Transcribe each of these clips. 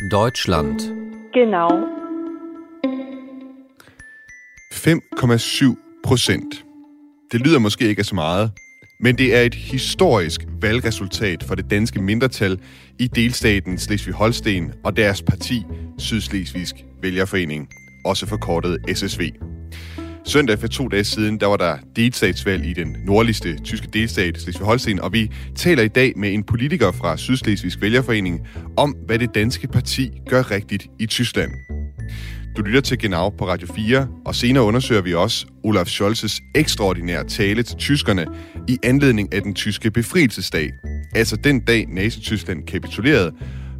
Deutschland. Genau. 5,7 procent. Det lyder måske ikke af så meget, men det er et historisk valgresultat for det danske mindretal i delstaten Slesvig-Holsten og deres parti Sydslesvigsk Vælgerforening, også forkortet SSV. Søndag for to dage siden, der var der delstatsvalg i den nordligste tyske delstat, Slesvig-Holsten, og vi taler i dag med en politiker fra Sydslesvigsk Vælgerforening om, hvad det danske parti gør rigtigt i Tyskland. Du lytter til Genau på Radio 4, og senere undersøger vi også Olaf Scholzes ekstraordinære tale til tyskerne i anledning af den tyske befrielsesdag. Altså den dag Nazi-Tyskland kapitulerede,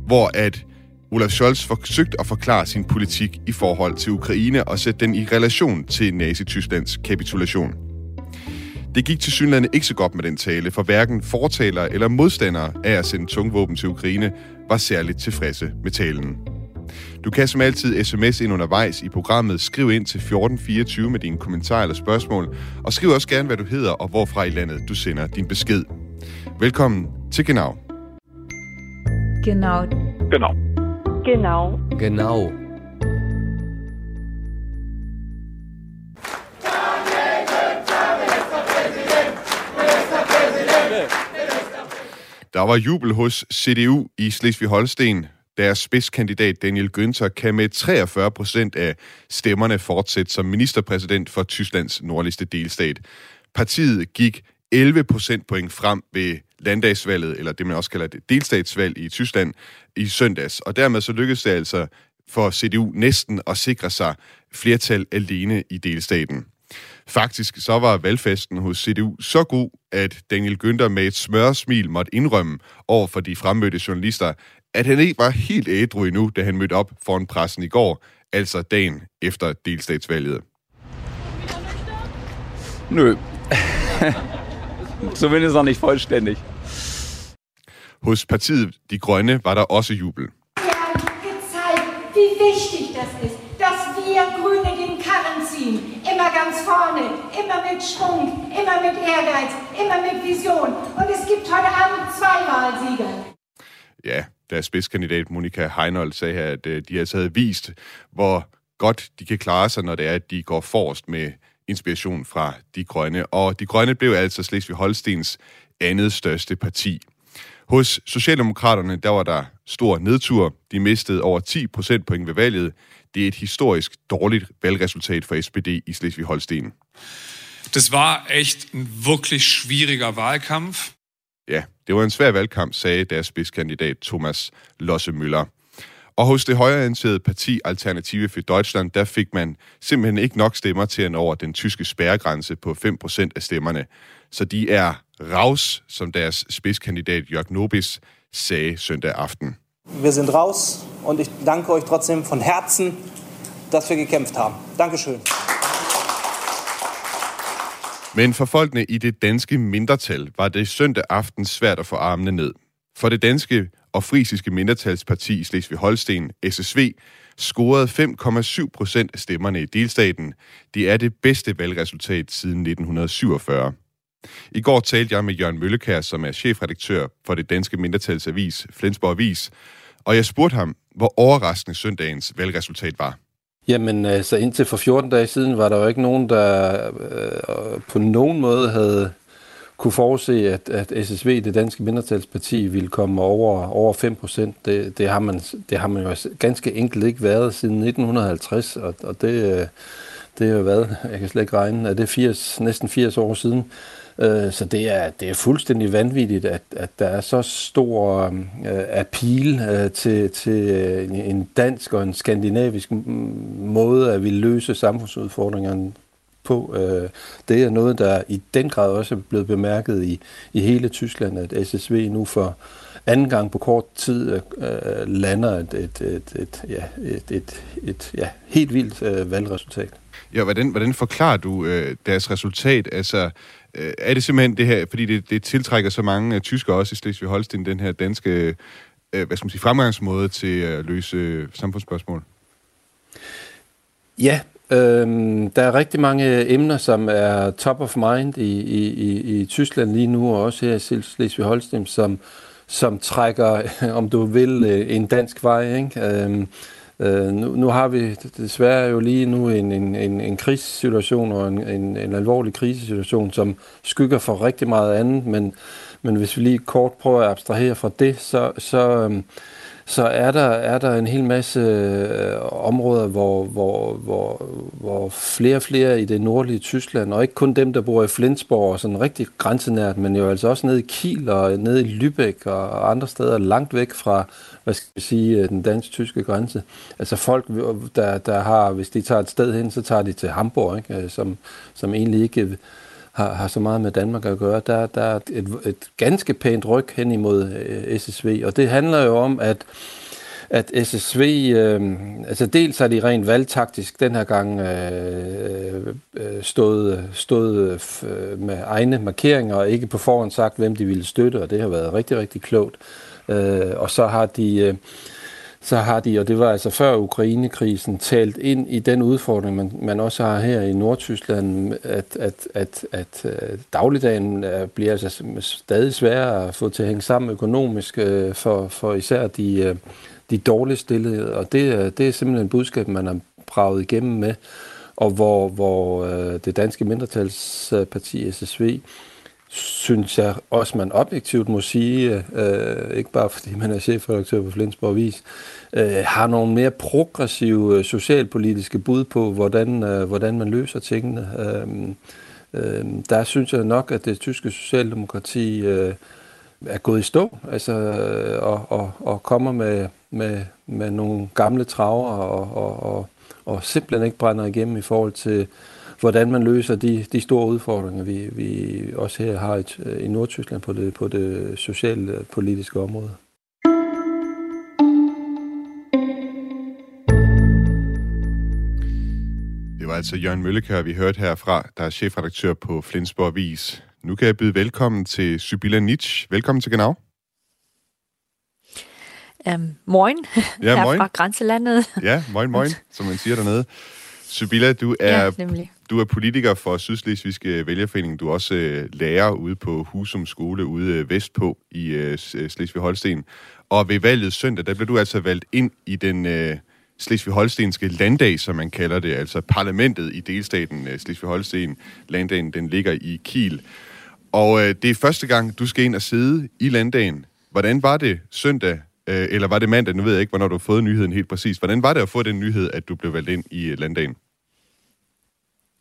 hvor at Olaf Scholz forsøgte at forklare sin politik i forhold til Ukraine og sætte den i relation til Nazi-Tysklands kapitulation. Det gik til synlande ikke så godt med den tale, for hverken fortalere eller modstandere af at sende tungvåben til Ukraine var særligt tilfredse med talen. Du kan som altid sms ind undervejs i programmet. Skriv ind til 1424 med dine kommentarer eller spørgsmål. Og skriv også gerne, hvad du hedder og hvorfra i landet du sender din besked. Velkommen til Genau. Genau. Genau. Genau. Genau. Der var jubel hos CDU i Slesvig-Holsten. Deres spidskandidat Daniel Günther kan med 43 procent af stemmerne fortsætte som ministerpræsident for Tysklands nordligste delstat. Partiet gik 11 procentpoint frem ved landdagsvalget, eller det man også kalder det delstatsvalg i Tyskland i søndags. Og dermed så lykkedes det altså for CDU næsten at sikre sig flertal alene i delstaten. Faktisk så var valgfesten hos CDU så god, at Daniel Günther med et smørsmil måtte indrømme over for de fremmødte journalister, at han ikke var helt ædru endnu, da han mødte op foran pressen i går, altså dagen efter delstatsvalget. Nø. Zumindest noch nicht vollständig. Hos partiet De Grønne var der også jubel. Wir haben gezeigt, wie wichtig das ist, dass wir Grüne den Karren ziehen. Immer ganz vorne, immer mit Schwung, immer mit Ehrgeiz, immer mit Vision. Und es gibt heute Abend zwei Wahlsieger. Ja, deres spidskandidat Monika Heinold sagde her, at øh, de altså havde vist, hvor godt de kan klare sig, når det er, at de går forrest med inspiration fra De Grønne. Og De Grønne blev altså Slesvig-Holstens andet største parti. Hos Socialdemokraterne, der var der stor nedtur. De mistede over 10 procentpoint ved valget. Det er et historisk dårligt valgresultat for SPD i Slesvig-Holsten. Das war echt ein wirklich schwieriger Wahlkampf. Ja, det var en svær valgkamp, sagde deres spidskandidat Thomas Losse Møller. Og hos det højreorienterede parti Alternative for Deutschland, der fik man simpelthen ikke nok stemmer til at nå over den tyske spærregrænse på 5% af stemmerne. Så de er raus, som deres spidskandidat Jörg Nobis sagde søndag aften. Wir sind raus und ich danke euch trotzdem von Herzen, dass wir gekämpft haben. Dankeschön. Men for folkene i det danske mindretal var det søndag aften svært at få armene ned. For det danske og frisiske mindretalsparti i Slesvig-Holsten, SSV, scorede 5,7 procent af stemmerne i delstaten. Det er det bedste valgresultat siden 1947. I går talte jeg med Jørgen Møllekær, som er chefredaktør for det danske mindretalsavis Flensborg Avis, og jeg spurgte ham, hvor overraskende søndagens valgresultat var. Jamen, altså indtil for 14 dage siden var der jo ikke nogen, der øh, øh på nogen måde havde kunne forudse, at, at SSV, det danske mindretalsparti, ville komme over, over 5 procent. Det, det, har man, det har man jo ganske enkelt ikke været siden 1950, og, og det, det er jo været, jeg kan slet ikke regne, at det er 80, næsten 80 år siden. Øh, så det er, det er fuldstændig vanvittigt, at, at der er så stor øh, appeal øh, til, til øh, en dansk og en skandinavisk måde at vi løse samfundsudfordringerne på. Øh, Det er noget, der i den grad også er blevet bemærket i, i hele Tyskland, at SSV nu for anden gang på kort tid øh, lander et, et, et, et, ja, et, et, et ja, helt vildt øh, valgresultat. Ja, hvordan, hvordan forklarer du øh, deres resultat? Altså, øh, er det simpelthen det her, fordi det, det tiltrækker så mange øh, tyskere også i Slesvig-Holsten, den her danske øh, hvad skal man sige, fremgangsmåde til at løse øh, samfundsspørgsmål? Ja, øhm, der er rigtig mange emner, som er top of mind i, i, i, i Tyskland lige nu, og også her i Slesvig-Holstein, som, som trækker, om du vil, øh, en dansk vej. Ikke? Øhm, øh, nu, nu har vi desværre jo lige nu en, en, en, en krisesituation og en, en, en alvorlig krisesituation, som skygger for rigtig meget andet, men, men hvis vi lige kort prøver at abstrahere fra det, så, så, øhm, så er der, er der en hel masse øh, områder, hvor, hvor, hvor, hvor flere og flere i det nordlige Tyskland, og ikke kun dem, der bor i Flensborg og sådan rigtig grænsenært, men jo altså også nede i Kiel og nede i Lübeck og andre steder langt væk fra, hvad skal vi sige, øh, den dansk-tyske grænse. Altså folk, øh, der, der har, hvis de tager et sted hen, så tager de til Hamburg, ikke? Øh, som, som egentlig ikke har, har så meget med Danmark at gøre. Der, der er et, et ganske pænt ryg hen imod øh, SSV, og det handler jo om, at at SSV, øh, altså dels har de rent valgtaktisk den her gang øh, øh, stået, stået øh, med egne markeringer og ikke på forhånd sagt, hvem de ville støtte, og det har været rigtig, rigtig klogt. Øh, og så har de... Øh, så har de, og det var altså før Ukrainekrisen, talt ind i den udfordring, man, man også har her i Nordtyskland, at, at, at, at, øh, dagligdagen øh, bliver altså stadig sværere at få til at hænge sammen økonomisk øh, for, for især de, de dårligt stillede, og det, det er simpelthen et budskab, man har braget igennem med, og hvor, hvor det danske mindretalsparti SSV synes jeg også, man objektivt må sige, øh, ikke bare fordi man er chefredaktør på Flensborg Avis, øh, har nogle mere progressive øh, socialpolitiske bud på, hvordan, øh, hvordan man løser tingene. Øh, øh, der synes jeg nok, at det tyske socialdemokrati øh, er gået i stå, altså, øh, og, og, og kommer med, med, med nogle gamle traver og, og, og, og simpelthen ikke brænder igennem i forhold til hvordan man løser de, de store udfordringer, vi, vi også her har et, i Nordtyskland på det, på det sociale politiske område. Det var altså Jørgen Møllekær, vi hørte herfra, der er chefredaktør på Flensborg Avis. Nu kan jeg byde velkommen til Sybilla Nitsch. Velkommen til Genau. Um, moin, ja, moin. fra grænselandet. Ja, moin, moin, som man siger dernede. Sybilla, du er, ja, du er politiker for Sydslesvigske Vælgerforening. Du er også øh, lærer ude på Husum Skole ude øh, vestpå i øh, øh, Slesvig-Holsten. Og ved valget søndag, der blev du altså valgt ind i den øh, Slesvig-Holstenske landdag, som man kalder det, altså parlamentet i delstaten øh, Slesvig-Holsten. Landdagen, den ligger i Kiel. Og øh, det er første gang, du skal ind og sidde i landdagen. Hvordan var det søndag, øh, eller var det mandag? Nu ved jeg ikke, hvornår du har fået nyheden helt præcis. Hvordan var det at få den nyhed, at du blev valgt ind i øh, landdagen?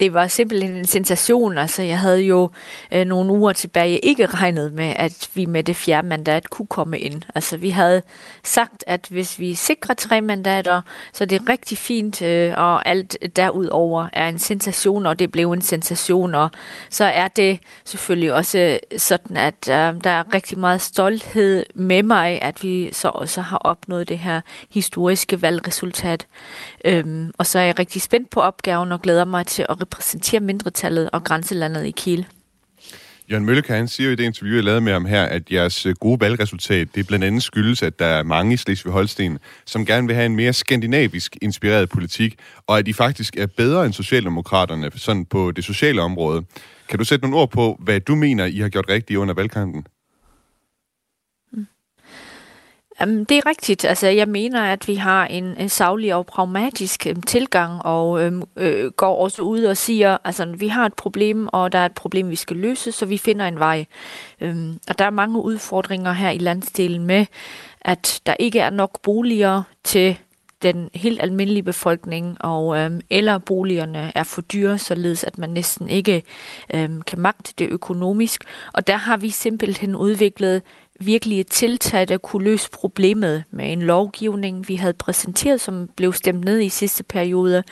det var simpelthen en sensation. Altså, jeg havde jo øh, nogle uger tilbage ikke regnet med, at vi med det fjerde mandat kunne komme ind. Altså, vi havde sagt, at hvis vi sikrer tre mandater, så det er rigtig fint, øh, og alt derudover er en sensation, og det blev en sensation, og så er det selvfølgelig også sådan, at øh, der er rigtig meget stolthed med mig, at vi så også har opnået det her historiske valgresultat. Øhm, og så er jeg rigtig spændt på opgaven og glæder mig til at repræsenterer mindretallet og grænselandet i Kiel. Jørgen Mølleke, han siger jo i det interview, jeg lavede med ham her, at jeres øh, gode valgresultat, det blandt andet skyldes, at der er mange i Slesvig-Holsten, som gerne vil have en mere skandinavisk inspireret politik, og at I faktisk er bedre end Socialdemokraterne sådan på det sociale område. Kan du sætte nogle ord på, hvad du mener, I har gjort rigtigt under valgkampen? Jamen, det er rigtigt. Altså, jeg mener, at vi har en, en savlig og pragmatisk øhm, tilgang, og øhm, øh, går også ud og siger, altså, vi har et problem, og der er et problem, vi skal løse, så vi finder en vej. Øhm, og der er mange udfordringer her i landsdelen med, at der ikke er nok boliger til den helt almindelige befolkning, og øhm, eller boligerne er for dyre, således at man næsten ikke øhm, kan magte det økonomisk. Og der har vi simpelthen udviklet virkelige tiltag, der kunne løse problemet med en lovgivning, vi havde præsenteret, som blev stemt ned i sidste periode.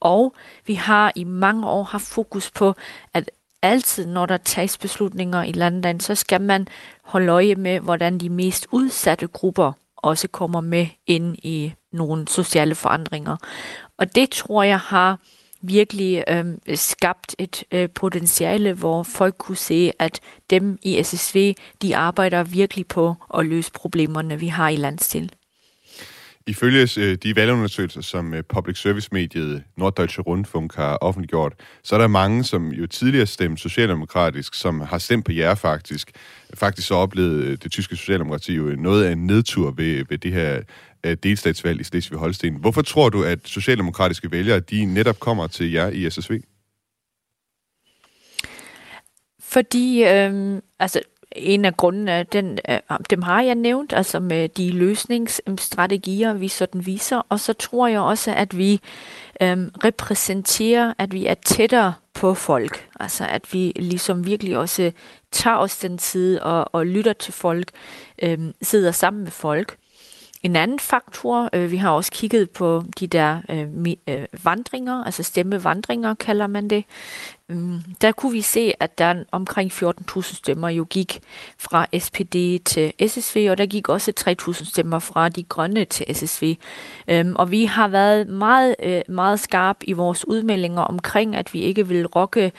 Og vi har i mange år haft fokus på, at altid, når der tages beslutninger i landet, så skal man holde øje med, hvordan de mest udsatte grupper også kommer med ind i nogle sociale forandringer. Og det tror jeg har virkelig øh, skabt et øh, potentiale, hvor folk kunne se, at dem i SSV, de arbejder virkelig på at løse problemerne, vi har i landstil. Ifølge øh, de valgundersøgelser, som øh, public service-mediet Norddeutsche Rundfunk har offentliggjort, så er der mange, som jo tidligere stemte socialdemokratisk, som har stemt på jer faktisk. Faktisk så oplevede øh, det tyske socialdemokrati jo noget af en nedtur ved, ved det her Øh, delstatsvalg i Slesvig-Holsten. Hvorfor tror du, at socialdemokratiske vælgere, de netop kommer til jer i SSV? Fordi, øh, altså, en af grundene, den, øh, dem har jeg nævnt, altså med de løsningsstrategier, vi sådan viser, og så tror jeg også, at vi øh, repræsenterer, at vi er tættere på folk, altså at vi ligesom virkelig også tager os den tid og, og lytter til folk, øh, sidder sammen med folk. En anden faktor, øh, vi har også kigget på de der øh, øh, vandringer, altså stemmevandringer kalder man det. Um, der kunne vi se, at der omkring 14.000 stemmer jo gik fra SPD til SSV, og der gik også 3.000 stemmer fra de grønne til SSV. Um, øhm, og vi har været meget, øh, meget skarp i vores udmeldinger omkring, at vi ikke vil rokke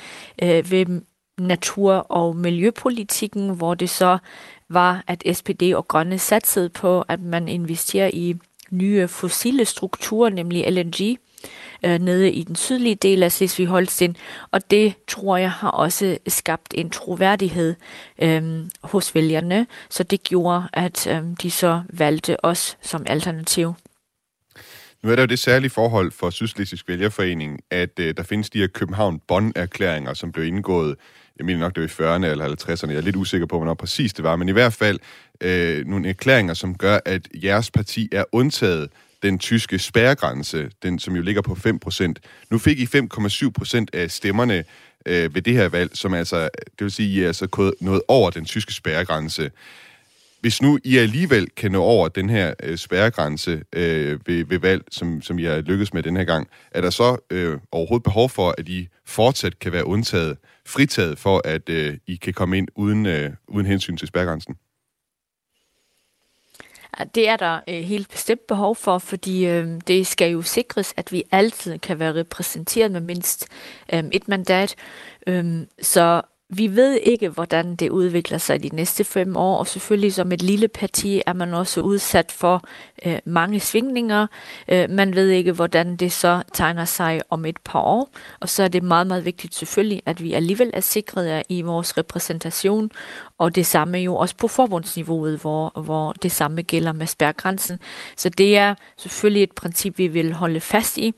øh, ved natur- og miljøpolitikken, hvor det så var, at SPD og Grønne satsede på, at man investerer i nye fossile strukturer, nemlig LNG, øh, nede i den sydlige del af Slesvig-Holsten, og det tror jeg har også skabt en troværdighed øh, hos vælgerne, så det gjorde, at øh, de så valgte os som alternativ. Nu er der jo det særlige forhold for Sydslesvigsk Vælgerforening, at øh, der findes de her København-Bonn-erklæringer, som blev indgået jeg mener nok, det var i 40'erne eller 50'erne, jeg er lidt usikker på, hvornår præcis det var, men i hvert fald øh, nogle erklæringer, som gør, at jeres parti er undtaget den tyske spærregrænse, den som jo ligger på 5%. Nu fik I 5,7% af stemmerne øh, ved det her valg, som altså, det vil sige, I er altså noget over den tyske spærregrænse. Hvis nu I alligevel kan nå over den her øh, spærregrænse øh, ved, ved valg, som, som I har lykkes med den her gang, er der så øh, overhovedet behov for, at I fortsat kan være undtaget, fritaget for, at øh, I kan komme ind uden, øh, uden hensyn til spærgrænsen? Det er der øh, helt bestemt behov for, fordi øh, det skal jo sikres, at vi altid kan være repræsenteret med mindst øh, et mandat. Øh, så vi ved ikke, hvordan det udvikler sig de næste fem år, og selvfølgelig som et lille parti er man også udsat for øh, mange svingninger. Øh, man ved ikke, hvordan det så tegner sig om et par år, og så er det meget, meget vigtigt selvfølgelig, at vi alligevel er sikret i vores repræsentation, og det samme jo også på forbundsniveauet, hvor, hvor det samme gælder med spærgrænsen. Så det er selvfølgelig et princip, vi vil holde fast i.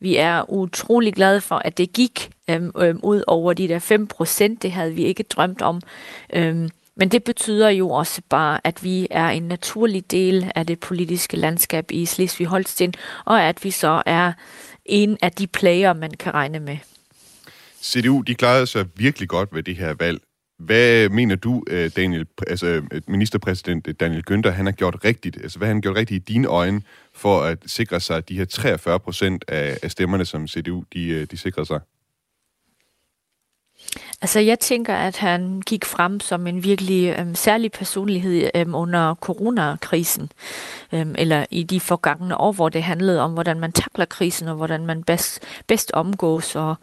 Vi er utrolig glade for, at det gik øhm, øhm, ud over de der 5 procent. Det havde vi ikke drømt om. Øhm, men det betyder jo også bare, at vi er en naturlig del af det politiske landskab i Slesvig-Holsten, og at vi så er en af de player, man kan regne med. CDU, de klarede sig virkelig godt ved det her valg. Hvad mener du, øh, Daniel, altså øh, ministerpræsident Daniel Günther, han har gjort rigtigt? Altså, hvad har han gjort rigtigt i dine øjne for at sikre sig at de her 43 procent af, af stemmerne, som CDU de, øh, de sikrer sig? Altså, jeg tænker, at han gik frem som en virkelig øhm, særlig personlighed øhm, under coronakrisen, øhm, eller i de forgangne år, hvor det handlede om, hvordan man takler krisen, og hvordan man bedst, bedst omgås, og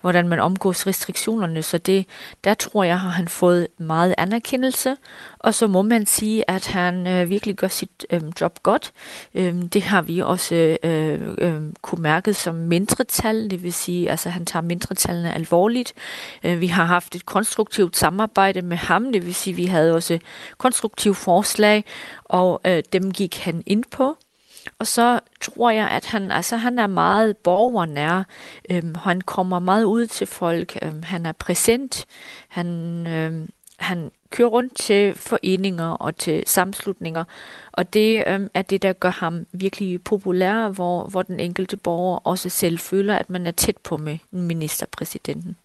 hvordan man omgås restriktionerne. Så det, der tror jeg, har han fået meget anerkendelse, og så må man sige, at han øh, virkelig gør sit øhm, job godt. Øhm, det har vi også øh, øh, kunne mærke som mindretal, det vil sige, altså han tager mindretallene alvorligt. Øh, vi har haft et konstruktivt samarbejde med ham, det vil sige, vi havde også konstruktive forslag, og øh, dem gik han ind på. Og så tror jeg, at han, altså, han er meget borgernær. Øhm, han kommer meget ud til folk. Øhm, han er præsent. Han, øhm, han kører rundt til foreninger og til sammenslutninger, og det øhm, er det, der gør ham virkelig populær, hvor, hvor den enkelte borger også selv føler, at man er tæt på med ministerpræsidenten.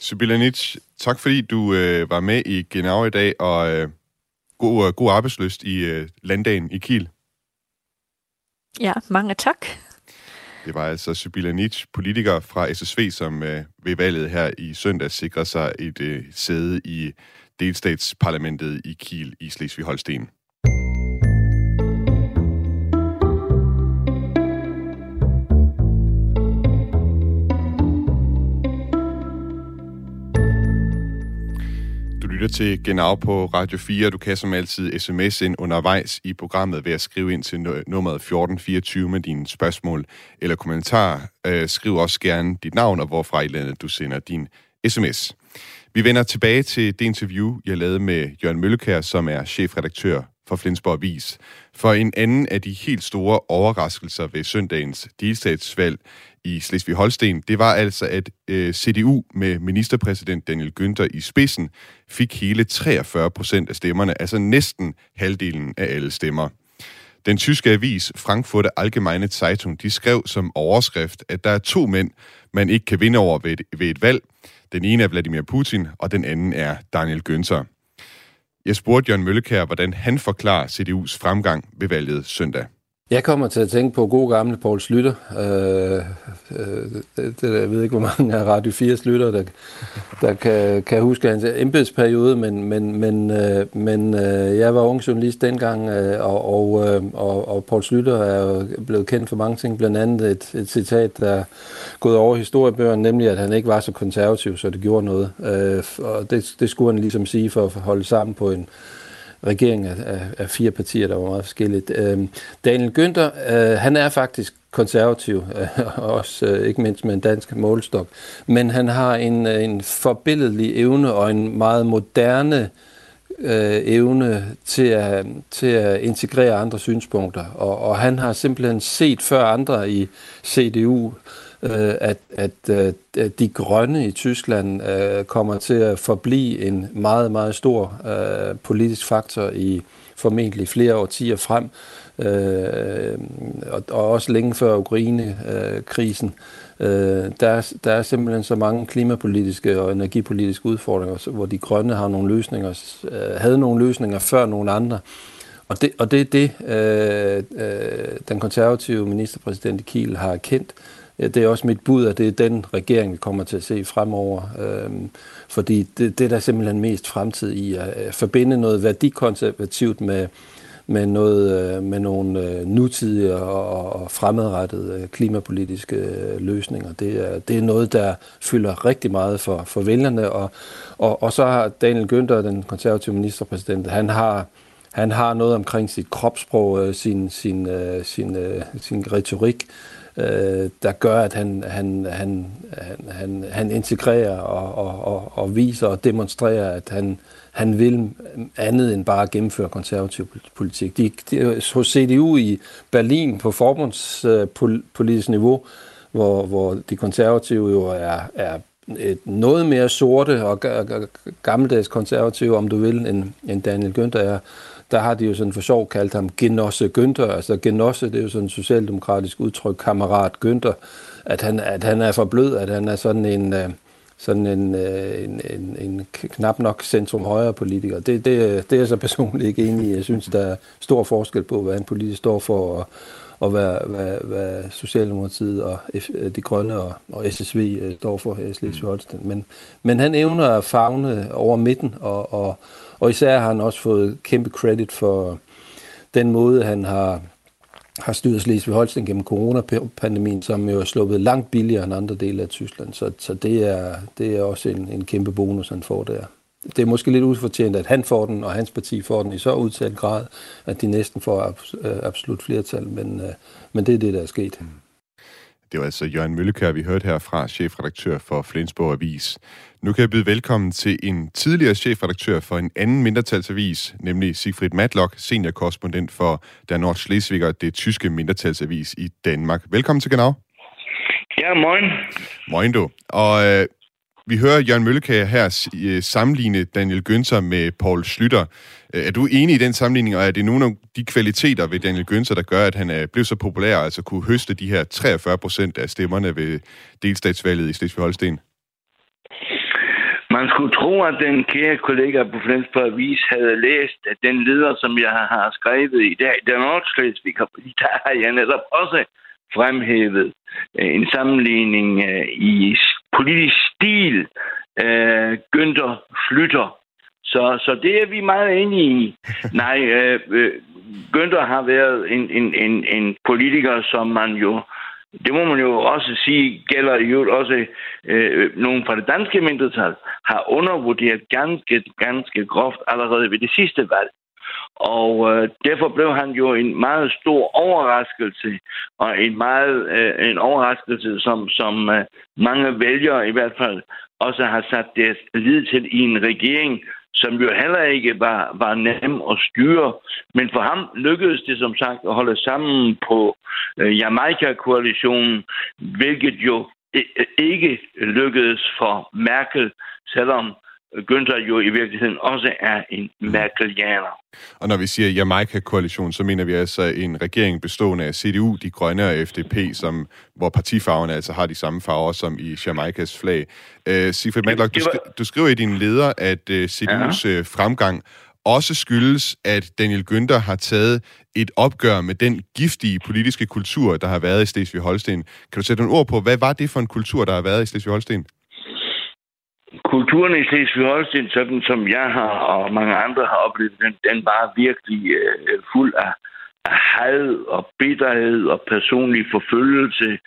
Sibylla Nitsch, tak fordi du øh, var med i Genau i dag, og øh, god, øh, god arbejdsløst i øh, landdagen i Kiel. Ja, mange tak. Det var altså Sibylla Nitsch, politiker fra SSV, som øh, ved valget her i søndag sikrer sig et øh, sæde i delstatsparlamentet i Kiel i Slesvig-Holsten. Lytter til Genau på Radio 4. Du kan som altid sms ind undervejs i programmet ved at skrive ind til nummeret 1424 med dine spørgsmål eller kommentarer. Øh, skriv også gerne dit navn og hvorfra i landet du sender din sms. Vi vender tilbage til det interview, jeg lavede med Jørgen Møllekær, som er chefredaktør for Flensborg Avis. For en anden af de helt store overraskelser ved søndagens delstatsvalg i Slesvig-Holsten, det var altså, at øh, CDU med ministerpræsident Daniel Günther i spidsen fik hele 43 procent af stemmerne, altså næsten halvdelen af alle stemmer. Den tyske avis Frankfurter Allgemeine Zeitung, de skrev som overskrift, at der er to mænd, man ikke kan vinde over ved et, ved et valg. Den ene er Vladimir Putin, og den anden er Daniel Günther. Jeg spurgte Jørgen Møllekær, hvordan han forklarer CDU's fremgang ved valget søndag. Jeg kommer til at tænke på god gamle Poul Slytter. Øh, øh, det, det, jeg ved ikke, hvor mange af Radio 4 Slytter, der, der kan, kan huske hans embedsperiode, men, men, men, øh, men øh, jeg var ung journalist dengang, øh, og, og, øh, og, og Poul Slytter er jo blevet kendt for mange ting, blandt andet et, et citat, der er gået over historiebøgerne, nemlig at han ikke var så konservativ, så det gjorde noget. Øh, og det, det skulle han ligesom sige for at holde sammen på en regering af, af, fire partier, der var meget forskelligt. Øh, Daniel Günther, øh, han er faktisk konservativ, øh, også øh, ikke mindst med en dansk målstok, men han har en, øh, en forbilledelig evne og en meget moderne øh, evne til at, til at integrere andre synspunkter, og, og han har simpelthen set før andre i CDU, øh, Øh, at, at, øh, at de grønne i Tyskland øh, kommer til at forblive en meget, meget stor øh, politisk faktor i formentlig flere årtier frem, øh, og, og også længe før Ukraine-krisen. Øh, der, er, der er simpelthen så mange klimapolitiske og energipolitiske udfordringer, hvor de grønne har nogle løsninger, øh, havde nogle løsninger før nogle andre. Og det, og det er det, øh, øh, den konservative ministerpræsident Kiel har erkendt. Det er også mit bud, at det er den regering, vi kommer til at se fremover. Øhm, fordi det, det er der simpelthen mest fremtid i at forbinde noget værdikonservativt med, med, noget, øh, med nogle øh, nutidige og, fremadrettede øh, klimapolitiske løsninger. Det er, det er noget, der fylder rigtig meget for, for vælgerne. Og, og, og så har Daniel Günther, den konservative ministerpræsident, han har han har noget omkring sit kropssprog, sin, sin, sin, sin retorik, øh, der gør, at han, han, han, han, han integrerer og, og, og, og viser og demonstrerer, at han, han vil andet end bare gennemføre konservativ politik. De, de, hos CDU i Berlin på forbundspolitisk niveau, hvor, hvor de konservative jo er, er et noget mere sorte og gammeldags konservative, om du vil, end, end Daniel Günther er, der har de jo sådan for sjov kaldt ham Genosse Günther. Altså Genosse, det er jo sådan et socialdemokratisk udtryk, kammerat Günther, at han, at han er for blød, at han er sådan en, øh, sådan en, øh, en, en, en knap nok centrum-højre politiker. Det, det, det er jeg så personligt ikke enig i. Jeg synes, der er stor forskel på, hvad en politiker står for, og, og hvad, hvad, hvad Socialdemokratiet og øh, de Grønne og, og SSV øh, står for her i Slesvig-Holsten. Men, men han evner at fagne over midten, og, og, og især har han også fået kæmpe credit for den måde, han har, har styret Slesvig-Holsten gennem coronapandemien, som jo er sluppet langt billigere end andre dele af Tyskland. Så, så det, er, det er også en, en kæmpe bonus, han får der. Det er måske lidt ufortjent, at han får den, og hans parti får den i så udtalt grad, at de næsten får øh, absolut flertal, men, øh, men det er det, der er sket. Det var altså Jørgen Møllekær, vi hørte her fra chefredaktør for Flensborg Avis. Nu kan jeg byde velkommen til en tidligere chefredaktør for en anden mindretalsavis, nemlig Sigfrid Matlock, seniorkorrespondent for Der Nordschleswiger, det tyske mindretalsavis i Danmark. Velkommen til Genau. Ja, moin. Moin du. Og øh, vi hører Jørgen Møllekær her øh, sammenligne Daniel Günther med Paul Slytter. Øh, er du enig i den sammenligning, og er det nogle af de kvaliteter ved Daniel Günther, der gør, at han er blevet så populær, altså kunne høste de her 43 procent af stemmerne ved delstatsvalget i Slesvig-Holsten? Man skulle tro, at den kære kollega på Flensborg Avis havde læst at den leder, som jeg har skrevet i dag, den Nordslesviger, fordi der har jeg netop også fremhævet øh, en sammenligning øh, i politisk stil. Øh, Günther flytter. Så, så det er vi meget enige i. Nej, øh, Günther har været en, en, en, en politiker, som man jo det må man jo også sige, gælder jo også øh, nogle fra det danske mindretal, har undervurderet ganske, ganske groft allerede ved det sidste valg. Og øh, derfor blev han jo en meget stor overraskelse, og en meget øh, en overraskelse, som, som øh, mange vælgere i hvert fald også har sat deres lid til i en regering, som jo heller ikke var, var nem at styre. Men for ham lykkedes det som sagt at holde sammen på øh, Jamaica-koalitionen, hvilket jo øh, øh, ikke lykkedes for Merkel, selvom Günther jo i virkeligheden også er en Merkelianer. Og når vi siger Jamaica-koalition, så mener vi altså en regering bestående af CDU, De Grønne og FDP, som, hvor partifarverne altså har de samme farver som i Jamaicas flag. Uh, Sigfrid Matlock, du, du skriver i din leder, at uh, CDU's ja. uh, fremgang også skyldes, at Daniel Günther har taget et opgør med den giftige politiske kultur, der har været i Slesvig-Holsten. Kan du sætte nogle ord på, hvad var det for en kultur, der har været i Slesvig-Holsten? Kulturen i Slesvig-Holsten, sådan som jeg har og mange andre har oplevet, den, den var virkelig øh, fuld af, af had og bitterhed og personlig forfølgelse.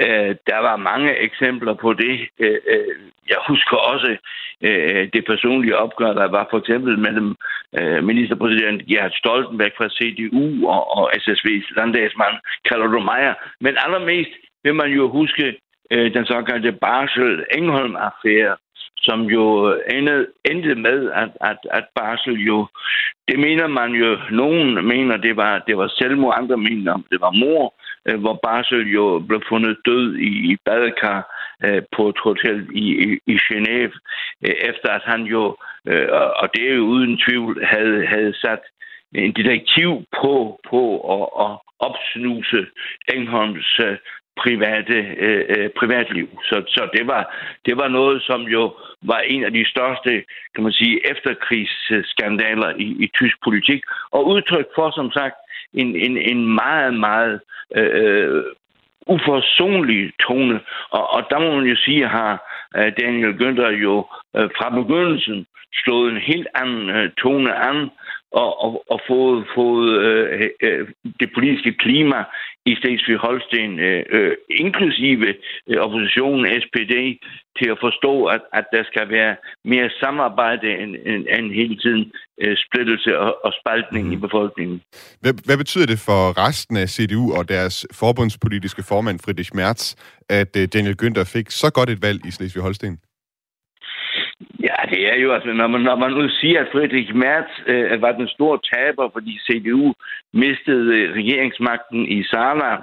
Øh, der var mange eksempler på det. Øh, øh, jeg husker også øh, det personlige opgør, der var for eksempel mellem øh, ministerpræsident Gerhard Stoltenberg fra CDU og, og SSV's landdagsmand Karl Meyer. Men allermest vil man jo huske øh, den såkaldte Barsel Engholm-affære, som jo endte, endte med, at, at, at Barsel jo, det mener man jo, nogen mener, det var, det var selvmord, andre mener, det var mor, øh, hvor Barsel jo blev fundet død i, i badekar øh, på et hotel i, i, i Genève, øh, efter at han jo, øh, og det er jo uden tvivl, havde, havde sat en detektiv på, på at, at opsnuse Engholms øh, private øh, øh, privatliv. Så, så det, var, det var noget, som jo var en af de største, kan man sige, efterkrigsskandaler i, i tysk politik, og udtryk for, som sagt, en, en, en meget, meget øh, øh uforsonlig tone. Og, og der må man jo sige, har øh, Daniel Günther jo øh, fra begyndelsen slået en helt anden øh, tone an, og, og, og fået, fået øh, øh, det politiske klima i Slesvig-Holsten, øh, øh, inklusive øh, oppositionen SPD, til at forstå, at, at der skal være mere samarbejde end, end, end hele tiden øh, splittelse og, og spaltning mm. i befolkningen. Hvad, hvad betyder det for resten af CDU og deres forbundspolitiske formand Friedrich Merz, at øh, Daniel Günther fik så godt et valg i Slesvig-Holsten? Ja, det er jo altså, når man, når man nu siger, at Friedrich Merz øh, var den store taber, fordi CDU mistede øh, regeringsmagten i Saarland,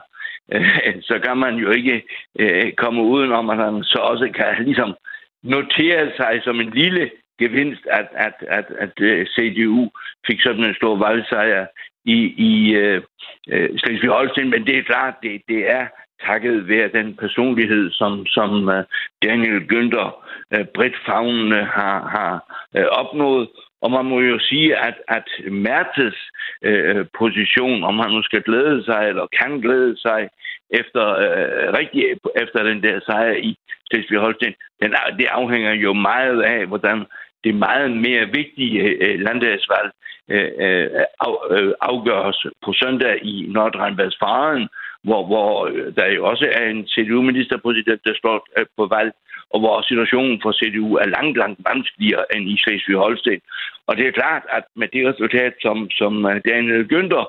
øh, så kan man jo ikke øh, komme udenom, at han så også kan ligesom notere sig som en lille gevinst, at, at, at, at øh, CDU fik sådan en stor valgsejr i, i øh, øh Slesvig-Holstein, men det er klart, det, det er takket være den personlighed, som, som øh, Daniel Günther øh, bredt fagnende har, har øh, opnået. Og man må jo sige, at, at Mertes øh, position, om han nu skal glæde sig, eller kan glæde sig, efter øh, rigtig efter den der sejr i Slesvig-Holsten, den, det afhænger jo meget af, hvordan det meget mere vigtige øh, landdagsvalg øh, af, øh, afgøres på søndag i Nordrhein-Westfalen, hvor, hvor øh, der jo også er en CDU-ministerpræsident, der står øh, på valg, og hvor situationen for CDU er langt, langt vanskeligere end i Slesvig-Holsten. Og det er klart, at med det resultat, som, som øh, Daniel Günther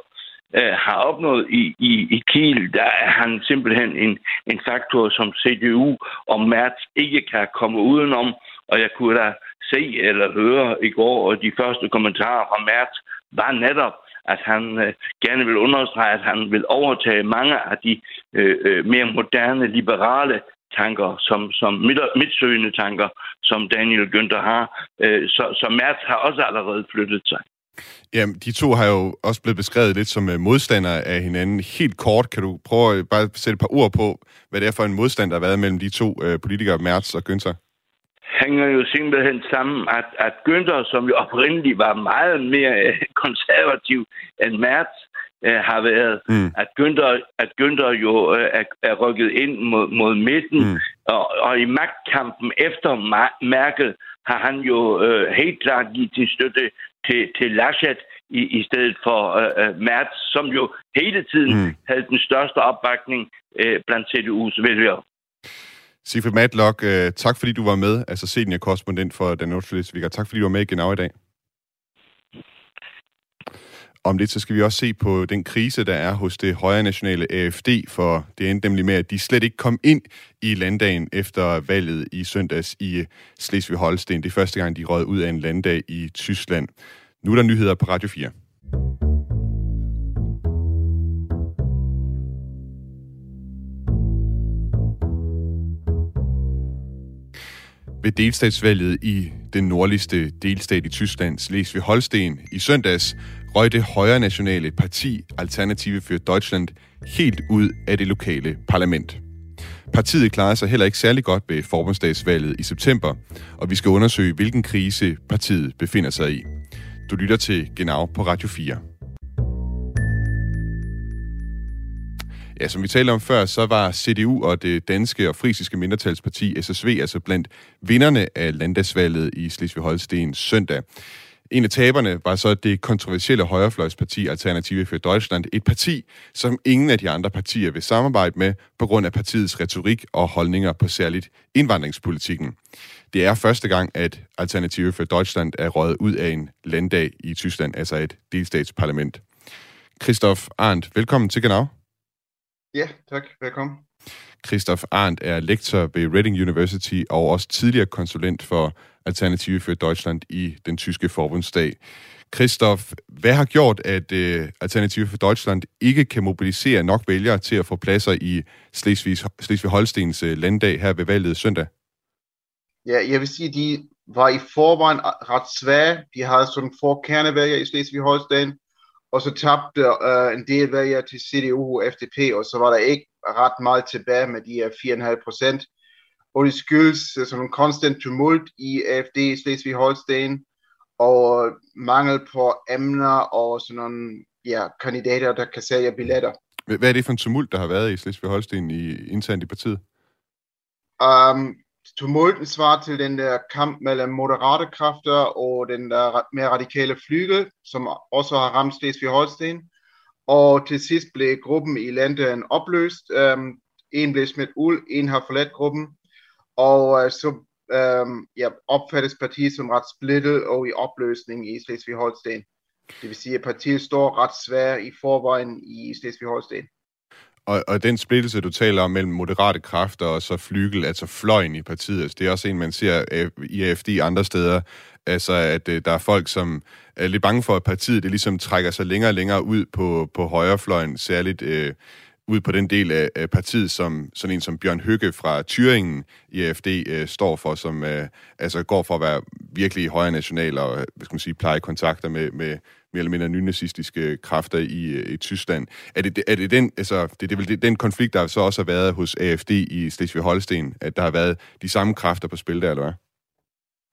øh, har opnået i, i, i Kiel, der er han simpelthen en, en faktor, som CDU og Merz ikke kan komme udenom. Og jeg kunne da se eller høre i går, og de første kommentarer fra Merz var netop, at han øh, gerne vil understrege, at han vil overtage mange af de øh, øh mere moderne, liberale tanker, som, som midtsøgende tanker, som Daniel Günther har. Øh, så, så Merz har også allerede flyttet sig. Jamen, de to har jo også blevet beskrevet lidt som øh, modstandere af hinanden. Helt kort, kan du prøve at bare sætte et par ord på, hvad det er for en modstand, der har været mellem de to øh, politikere, Merz og Günther? Hænger jo simpelthen sammen, at, at Günther, som jo oprindeligt var meget mere øh, konservativ end Merz, øh, har været, mm. at, Günther, at Günther jo øh, er, er rykket ind mod, mod midten, mm. og, og i magtkampen efter Merkel har han jo øh, helt klart givet til støtte til, til Laschet i, i stedet for øh, øh Merz, som jo hele tiden mm. havde den største opbakning øh, blandt CDU's vælgere. Sigfrid Matlock, øh, tak fordi du var med, altså seniorkorrespondent for Den Nordslesviger. Tak fordi du var med i Genau i dag. Om lidt så skal vi også se på den krise, der er hos det højre nationale AFD, for det endte nemlig med, at de slet ikke kom ind i landdagen efter valget i søndags i øh, Slesvig-Holsten. Det er første gang, de rød ud af en landdag i Tyskland. Nu er der nyheder på Radio 4. Ved delstatsvalget i den nordligste delstat i Tyskland, Slesvig-Holsten, i søndags, røg det højre nationale parti Alternative für Deutschland helt ud af det lokale parlament. Partiet klarede sig heller ikke særlig godt ved forbundsdagsvalget i september, og vi skal undersøge, hvilken krise partiet befinder sig i. Du lytter til Genau på Radio 4. Ja, som vi talte om før, så var CDU og det danske og frisiske mindretalsparti SSV altså blandt vinderne af landdagsvalget i Slesvig-Holsten søndag. En af taberne var så det kontroversielle højrefløjsparti Alternative for Deutschland, et parti, som ingen af de andre partier vil samarbejde med på grund af partiets retorik og holdninger på særligt indvandringspolitikken. Det er første gang, at Alternative for Deutschland er røget ud af en landdag i Tyskland, altså et delstatsparlament. Christoph Arndt, velkommen til Genau. Ja, tak. Velkommen. Christoph Arndt er lektor ved Reading University og også tidligere konsulent for Alternative for Deutschland i den tyske forbundsdag. Christoph, hvad har gjort, at uh, Alternative for Deutschland ikke kan mobilisere nok vælgere til at få pladser i Slesvig-Holstens uh, landdag her ved valget søndag? Ja, jeg vil sige, de var i forvejen ret svære. De havde sådan få kernevælgere i Slesvig-Holsten, og så tabte uh, en del vælgere til CDU og FDP, og så var der ikke ret meget tilbage med de her 4,5 procent og det skyldes sådan en konstant tumult i AFD i Slesvig-Holsten, og mangel på emner og sådan nogle ja, kandidater, der kan sælge billetter. Hvad er det for en tumult, der har været i Slesvig-Holsten i, internt i partiet? Um, tumulten svarer til den der kamp mellem moderate kræfter og den der mere radikale flygel, som også har ramt Slesvig-Holsten. Og til sidst blev gruppen i landet opløst. Um, en blev smidt ud, en har forladt gruppen og øh, så øh, ja, opfattes partiet som ret splittet og i opløsning i Slesvig-Holsten. Det vil sige, at partiet står ret svært i forvejen i Slesvig-Holsten. Og, og den splittelse, du taler om mellem moderate kræfter og så flygel, altså fløjen i partiet, altså det er også en, man ser øh, i AFD andre steder, altså at øh, der er folk, som er lidt bange for, at partiet det ligesom trækker sig længere og længere ud på, på højrefløjen, særligt øh, ud på den del af, af partiet, som sådan en som Bjørn Høgge fra Thüringen i AFD øh, står for, som øh, altså går for at være virkelig højre national og hvad skal man sige, pleje kontakter med, med mere eller mindre nynazistiske kræfter i, øh, i Tyskland. Er det, er det den, altså, det, det vel den konflikt, der så også har været hos AFD i Slesvig-Holsten, at der har været de samme kræfter på spil der, eller hvad?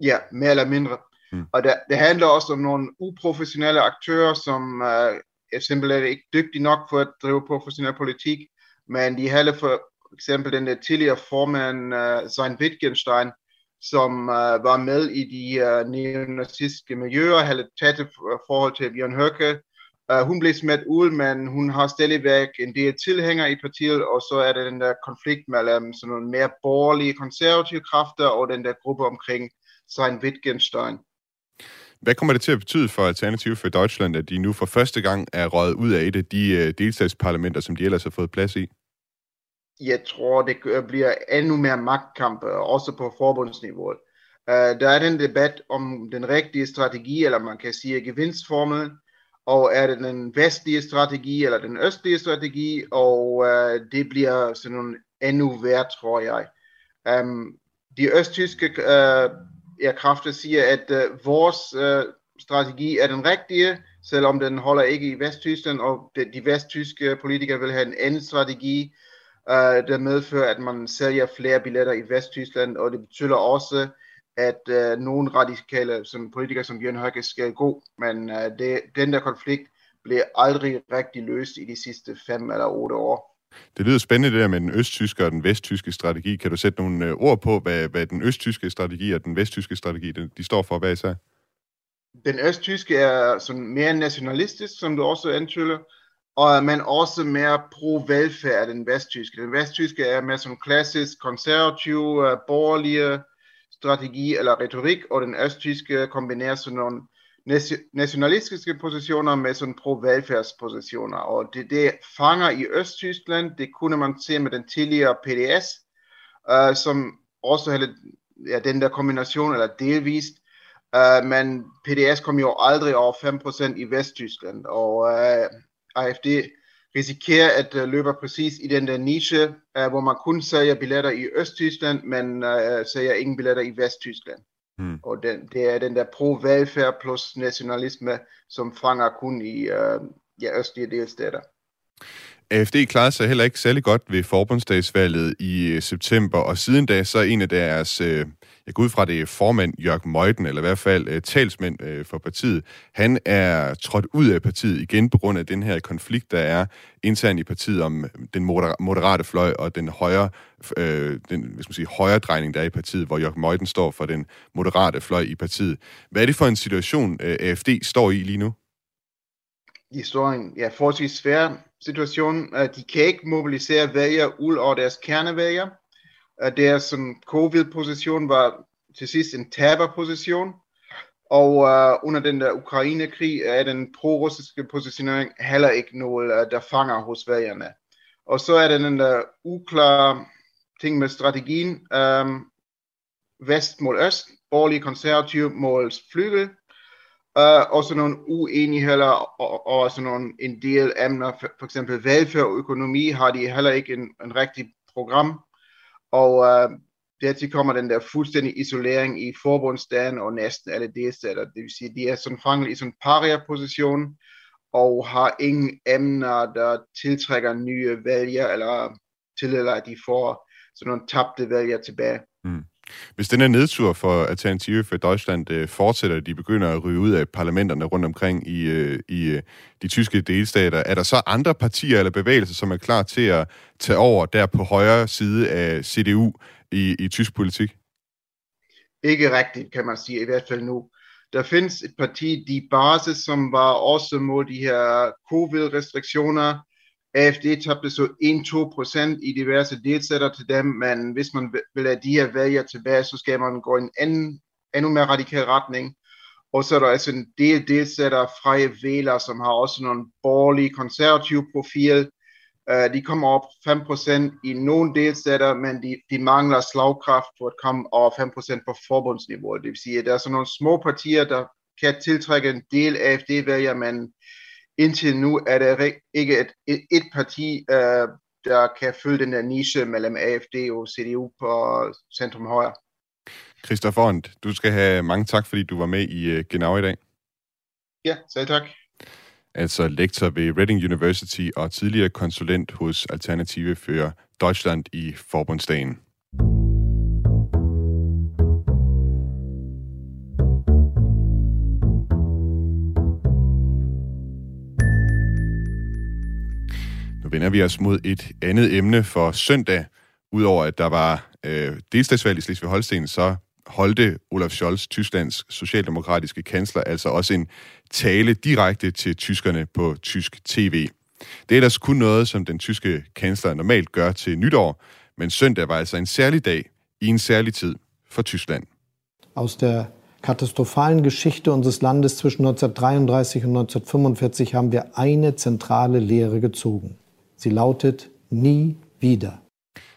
Ja, mere eller mindre. Hmm. Og det, det handler også om nogle uprofessionelle aktører, som uh, er simpelthen ikke dygtig nok for at drive professionel politik, men de havde for eksempel den der tidligere formand, uh, Sein Wittgenstein, som uh, var med i de uh, neonazistiske miljøer, havde tæt øh, forhold til Bjørn Høkke. Uh, hun blev smidt ud, men hun har stadigvæk en del tilhængere i partiet, og så er der den der konflikt mellem sådan nogle mere borgerlige konservative kræfter og den der gruppe omkring Sein Wittgenstein. Hvad kommer det til at betyde for Alternative for Deutschland, at de nu for første gang er røget ud af et af de uh, delstatsparlamenter, som de ellers har fået plads i? Jeg tror, det bliver endnu mere magtkampe, øh, også på forbundsniveauet. Uh, der er den debat om den rigtige strategi, eller man kan sige gevinstformel, og er det den vestlige strategi eller den østlige strategi, og uh, det bliver sådan nogle endnu værre, tror jeg. Um, de østtyske uh, ja, kræfter siger, at uh, vores uh, strategi er den rigtige, selvom den holder ikke i Vesttyskland, og de, de vesttyske politikere vil have en anden strategi, uh, der medfører, at man sælger flere billetter i Vesttyskland, og det betyder også, at uh, nogle radikale som politikere som Bjørn Høgge skal gå, men uh, det, den der konflikt blev aldrig rigtig løst i de sidste fem eller otte år. Det lyder spændende det der med den østtyske og den vesttyske strategi. Kan du sætte nogle øh, ord på, hvad, hvad den østtyske strategi og den vesttyske strategi de står for hver især? den østtyske er sådan mere nationalistisk, som du også antyder, og men også mere pro-velfærd end vesttyske. Den vesttyske er mere sådan klassisk konservativ, uh, øh, borgerlige strategi eller retorik, og den østtyske kombinerer sådan nogle nationalistiske positioner med sådan pro-velfærdspositioner. Og det, det fanger i Østtyskland, det kunne man se med den tidligere PDS, uh, øh, som også havde ja, den der kombination, eller delvist, uh, øh, men PDS kom jo aldrig over 5% i Vesttyskland, og uh, AFD risikerer at uh, løbe præcis i den der niche, uh, hvor man kun sælger billetter i Østtyskland, men uh, sælger ingen billetter i Vesttyskland. Hmm. Og den, det er den der pro-velfærd plus nationalisme, som fanger kun i uh, ja, østlige delstater. AFD klarede sig heller ikke særlig godt ved forbundsdagsvalget i øh, september, og siden da så er en af deres, øh, jeg går ud fra det er formand Jørg Møjden, eller i hvert fald øh, talsmænd øh, for partiet, han er trådt ud af partiet igen på grund af den her konflikt, der er internt i partiet om øh, den moderate fløj og den højre, øh, den, hvis skal man sige, højre drejning, der er i partiet, hvor Jørg Møjden står for den moderate fløj i partiet. Hvad er det for en situation, øh, AFD står i lige nu? De står i en ja, forholdsvis svær situation. Øh, de kan ikke mobilisere vælger ud over deres kernevælgere der deres sådan, covid-position var til sidst en taberposition. Og uh, under den der Ukraine-krig er den pro-russiske positionering heller ikke noget, uh, der fanger hos vælgerne. Og så er den der uklare ting med strategien. Um, vest mod øst, borgerlige konservative mod flygel, Uh, og så nogle uenigheder og, og sådan nogle, en del emner, for, for eksempel velfærd og økonomi, har de heller ikke en, en rigtig program. Og øh, dertil kommer den der fuldstændig isolering i forbundsdagen og næsten alle delstater. Det vil sige, de er sådan fanget i sådan en paria-position og har ingen emner, der tiltrækker nye vælgere, eller tillader, at de får sådan nogle tabte vælgere tilbage. Mm. Hvis den her nedtur for Alternative for Deutschland øh, fortsætter, de begynder at ryge ud af parlamenterne rundt omkring i, øh, i øh, de tyske delstater, er der så andre partier eller bevægelser, som er klar til at tage over der på højre side af CDU i, i tysk politik? Ikke rigtigt, kan man sige, i hvert fald nu. Der findes et parti, De Basis, som var også mod de her covid-restriktioner, AFD tabte så 1-2% i diverse delstater til dem, men hvis man vil have de her vælger tilbage, så skal man gå i en anden, endnu mere radikal retning. Og så er der altså en del delstater, frie Wähler, som har også nogle borgerlige, konservative profil. Uh, de kommer op 5% i nogle delstater, men de, de mangler slagkraft for at komme over 5% på forbundsniveau. Det vil sige, at der er sådan nogle små partier, der kan tiltrække en del AFD-vælger, men indtil nu er der ikke et, et, et parti, uh, der kan fylde den der niche mellem AFD og CDU på centrum højre. Christoph Ornd, du skal have mange tak, fordi du var med i uh, Genau i dag. Ja, selv tak. Altså lektor ved Reading University og tidligere konsulent hos Alternative for Deutschland i Forbundsdagen. Vender vi os mod et andet emne for søndag. Udover at der var øh, delstatsvalg i Slesvig-Holsten, så holdte Olaf Scholz, Tysklands socialdemokratiske kansler, altså også en tale direkte til tyskerne på tysk tv. Det er ellers kun noget, som den tyske kansler normalt gør til nytår, men søndag var altså en særlig dag i en særlig tid for Tyskland. Aus der katastrophalen Geschichte unseres Landes zwischen 1933 und 1945 haben wir eine zentrale Lehre gezogen. Sie lautet nie wieder.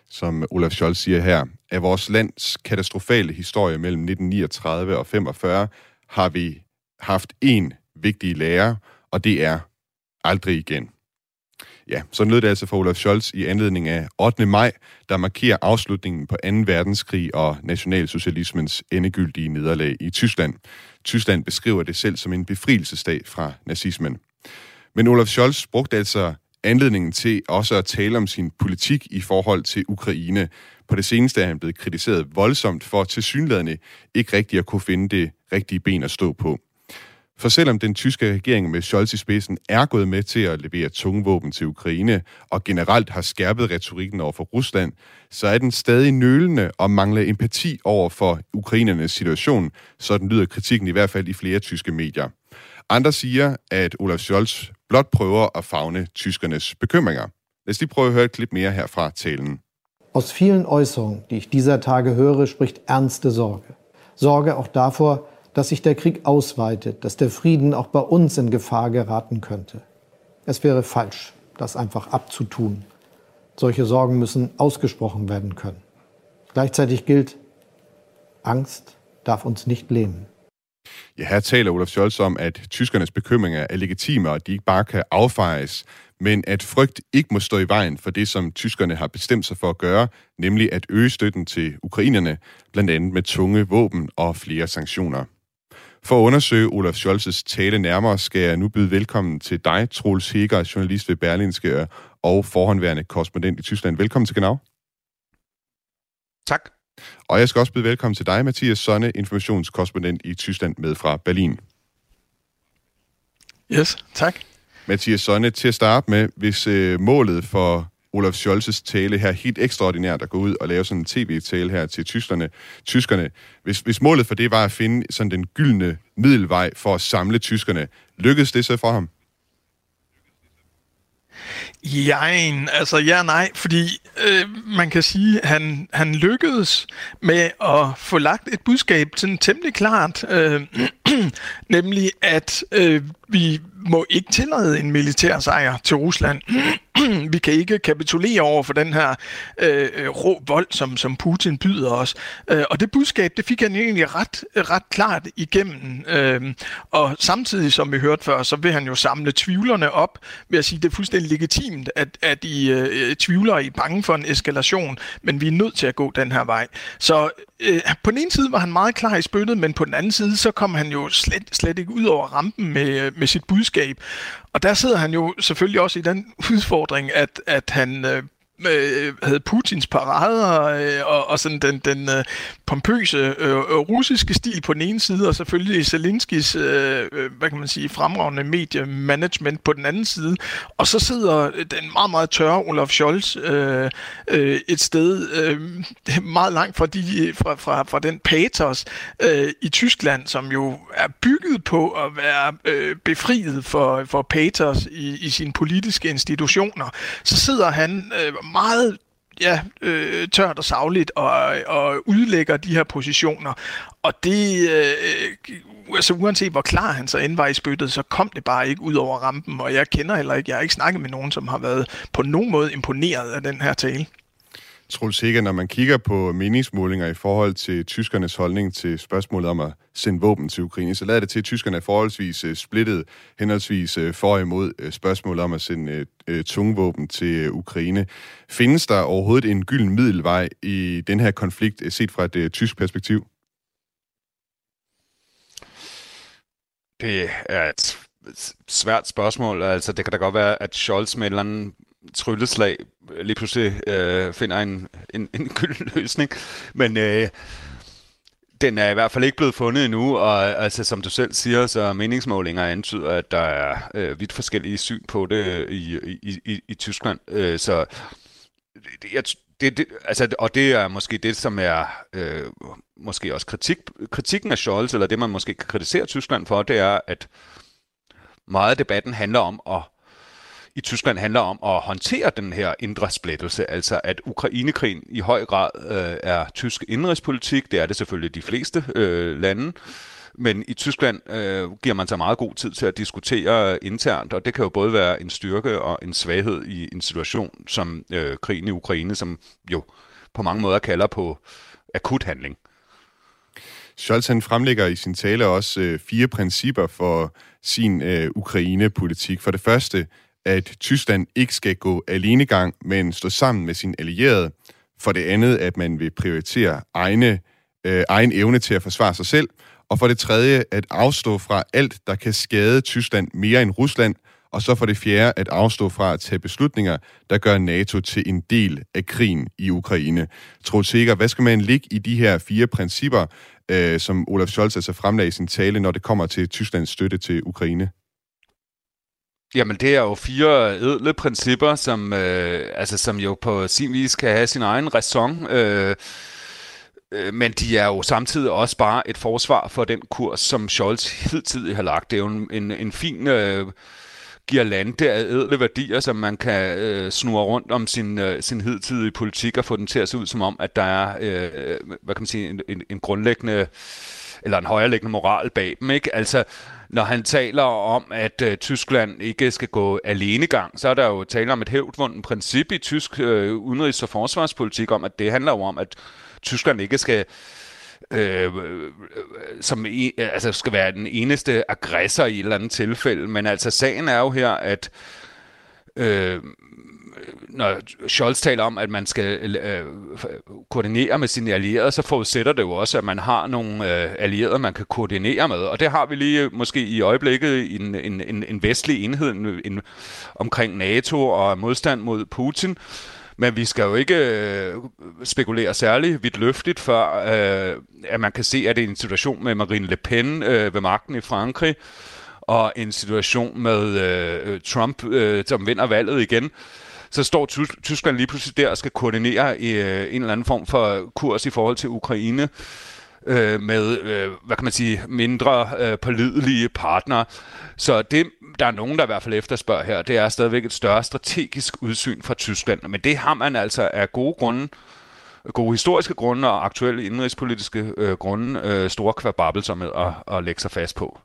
Som Olaf Scholz siger her, af vores lands katastrofale historie mellem 1939 og 45 har vi haft en vigtig lære, og det er aldrig igen. Ja, så lød det altså for Olaf Scholz i anledning af 8. maj, der markerer afslutningen på 2. verdenskrig og nationalsocialismens endegyldige nederlag i Tyskland. Tyskland beskriver det selv som en befrielsesdag fra nazismen. Men Olaf Scholz brugte altså anledningen til også at tale om sin politik i forhold til Ukraine. På det seneste er han blevet kritiseret voldsomt for tilsyneladende ikke rigtig at kunne finde det rigtige ben at stå på. For selvom den tyske regering med Scholz i spidsen er gået med til at levere tunge våben til Ukraine og generelt har skærpet retorikken over for Rusland, så er den stadig nølende og mangler empati over for ukrainernes situation, sådan lyder kritikken i hvert fald i flere tyske medier. Andre siger, at Olaf Scholz blot prøver at fagne tyskernes bekymringer. Lad os lige prøve at høre et klip mere her fra talen. Aus vielen Äußerungen, die ich dieser Tage höre, spricht ernste Sorge. Sorge auch davor, dass sich der Krieg ausweitet, dass der Frieden auch bei uns in Gefahr geraten könnte. Es wäre falsch, das einfach abzutun. Solche Sorgen müssen ausgesprochen werden können. Gleichzeitig gilt, Angst darf uns nicht lähmen. Ja, her taler Olaf Scholz om, at tyskernes bekymringer er legitime, og at de ikke bare kan affejes, men at frygt ikke må stå i vejen for det, som tyskerne har bestemt sig for at gøre, nemlig at øge støtten til ukrainerne, blandt andet med tunge våben og flere sanktioner. For at undersøge Olaf Scholz's tale nærmere, skal jeg nu byde velkommen til dig, Troels Heger, journalist ved Berlinske og forhåndværende korrespondent i Tyskland. Velkommen til Genau. Tak. Og jeg skal også byde velkommen til dig, Mathias Sonne, informationskorrespondent i Tyskland med fra Berlin. Yes, tak. Mathias Sonne, til at starte med, hvis øh, målet for Olaf Scholz's tale her helt ekstraordinært at gå ud og lave sådan en tv-tale her til tyskerne, tyskerne. Hvis, hvis målet for det var at finde sådan den gyldne middelvej for at samle tyskerne, lykkedes det så for ham? Ja, altså ja nej, fordi øh, man kan sige, at han, han lykkedes med at få lagt et budskab sådan temmelig klart, øh, nemlig at øh, vi må ikke tillade en militær sejr til Rusland. vi kan ikke kapitulere over for den her øh, rå vold, som, som Putin byder os. Øh, og det budskab, det fik han egentlig ret, ret klart igennem. Øh, og samtidig, som vi hørte før, så vil han jo samle tvivlerne op ved at sige, at det er fuldstændig legitimt, at, at I øh, tvivler I bange for en eskalation, men vi er nødt til at gå den her vej. Så øh, på den ene side var han meget klar i spyttet, men på den anden side, så kom han jo slet, slet ikke ud over rampen med, øh, med sit budskab. Og der sidder han jo selvfølgelig også i den udfordring, at, at han øh, øh, havde Putins parader øh, og, og sådan den, den øh, pompøse øh, øh, russiske stil på den ene side, og selvfølgelig Zelenskis, øh, øh, hvad kan man sige, fremragende mediemanagement på den anden side. Og så sidder den meget, meget tørre Olaf Scholz øh, øh, et sted øh, meget langt fra, de, fra, fra, fra den patos øh, i Tyskland, som jo er bygget på at være øh, befriet for, for patos i, i sine politiske institutioner. Så sidder han øh, meget ja, øh, tørt og savligt og, og udlægger de her positioner. Og det, øh, altså uanset hvor klar han så end var i spyttet, så kom det bare ikke ud over rampen. Og jeg kender heller ikke, jeg har ikke snakket med nogen, som har været på nogen måde imponeret af den her tale. Troels Hikker, når man kigger på meningsmålinger i forhold til tyskernes holdning til spørgsmålet om at sende våben til Ukraine, så lader det til, at tyskerne er forholdsvis øh, splittet, henholdsvis øh, for og imod øh, spørgsmålet om at sende tungvåben tunge våben til Ukraine. Findes der overhovedet en gylden middelvej i den her konflikt, set fra et tysk perspektiv? Det er et svært spørgsmål. Altså, det kan da godt være, at Scholz med et eller andet trylleslag øh, lige pludselig øh, finder en, en, en gylden løsning. Men øh, den er i hvert fald ikke blevet fundet endnu, og altså, som du selv siger, så meningsmålinger antyder, at der er øh, vidt forskellige syn på det øh, i, i, i, i Tyskland. Øh, så det, jeg, det, det, altså, og det er måske det, som er øh, måske også kritik, kritikken af Scholz, eller det, man måske kan kritisere Tyskland for, det er, at meget af debatten handler om at i Tyskland handler om at håndtere den her indre splittelse, altså at Ukrainekrigen i høj grad øh, er tysk indrigspolitik, det er det selvfølgelig de fleste øh, lande, men i Tyskland øh, giver man sig meget god tid til at diskutere internt, og det kan jo både være en styrke og en svaghed i en situation som øh, krigen i Ukraine, som jo på mange måder kalder på akut handling. Scholz han fremlægger i sin tale også øh, fire principper for sin øh, Ukraine-politik. For det første, at Tyskland ikke skal gå alenegang, men stå sammen med sin allierede. For det andet, at man vil prioritere egne, øh, egen evne til at forsvare sig selv. Og for det tredje, at afstå fra alt, der kan skade Tyskland mere end Rusland. Og så for det fjerde at afstå fra at tage beslutninger, der gør NATO til en del af krigen i Ukraine. Troels Sikker, hvad skal man ligge i de her fire principper, øh, som Olaf Scholz altså fremlagde i sin tale, når det kommer til Tysklands støtte til Ukraine? Jamen, det er jo fire edle principper, som, øh, altså, som jo på sin vis kan have sin egen ræson. Øh, øh, men de er jo samtidig også bare et forsvar for den kurs, som Scholz hidtil har lagt. Det er jo en, en, en fin øh, girlande af edle værdier, som man kan øh, snurre rundt om sin, øh, sin hidtidige politik og få den til at se ud som om, at der er øh, hvad kan man sige, en, en, en grundlæggende eller en højereliggende moral bag dem. Ikke? Altså, når han taler om, at øh, Tyskland ikke skal gå alenegang, så er der jo tale om et hævdvundet princip i tysk øh, udenrigs- og forsvarspolitik om, at det handler jo om, at Tyskland ikke skal øh, øh som en, altså skal være den eneste aggressor i et eller andet tilfælde. Men altså sagen er jo her, at øh, Øh, når Scholz taler om, at man skal øh, øh, koordinere med sine allierede, så forudsætter det jo også, at man har nogle øh, allierede, man kan koordinere med. Og det har vi lige øh, måske i øjeblikket en, en, en, en vestlig enhed en, en, omkring NATO og modstand mod Putin. Men vi skal jo ikke øh, spekulere særligt vidt løftigt, før øh, at man kan se, at det er en situation med Marine Le Pen øh, ved magten i Frankrig, og en situation med øh, Trump, øh, som vinder valget igen, så står Tyskland lige pludselig der og skal koordinere i øh, en eller anden form for kurs i forhold til Ukraine øh, med, øh, hvad kan man sige, mindre øh, pålidelige partnere. Så det, der er nogen, der i hvert fald efterspørger her, det er stadigvæk et større strategisk udsyn fra Tyskland. Men det har man altså af gode grunde, gode historiske grunde og aktuelle indrigspolitiske øh, grunde øh, store kvababelser med at, at lægge sig fast på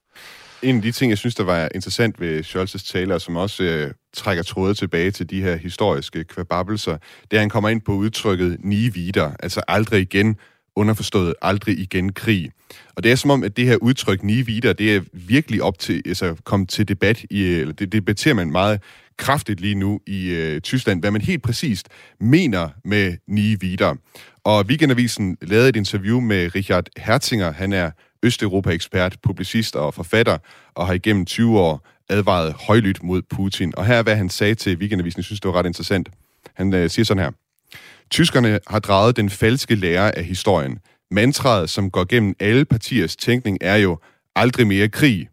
en af de ting, jeg synes, der var interessant ved Scholz's taler, som også øh, trækker tråde tilbage til de her historiske kvababelser, det er, at han kommer ind på udtrykket nie wieder, altså aldrig igen, underforstået aldrig igen krig. Og det er som om, at det her udtryk nie wieder, det er virkelig op til, altså kom til debat, i, eller det debatterer man meget kraftigt lige nu i øh, Tyskland, hvad man helt præcist mener med nie wieder. Og Weekendavisen lavede et interview med Richard Herzinger, han er Østeuropa-ekspert, publicist og forfatter, og har igennem 20 år advaret højlydt mod Putin. Og her er, hvad han sagde til Weekendavisen. Jeg synes, det var ret interessant. Han øh, siger sådan her. Tyskerne har draget den falske lære af historien. Mantraet, som går gennem alle partiers tænkning, er jo aldrig mere krig.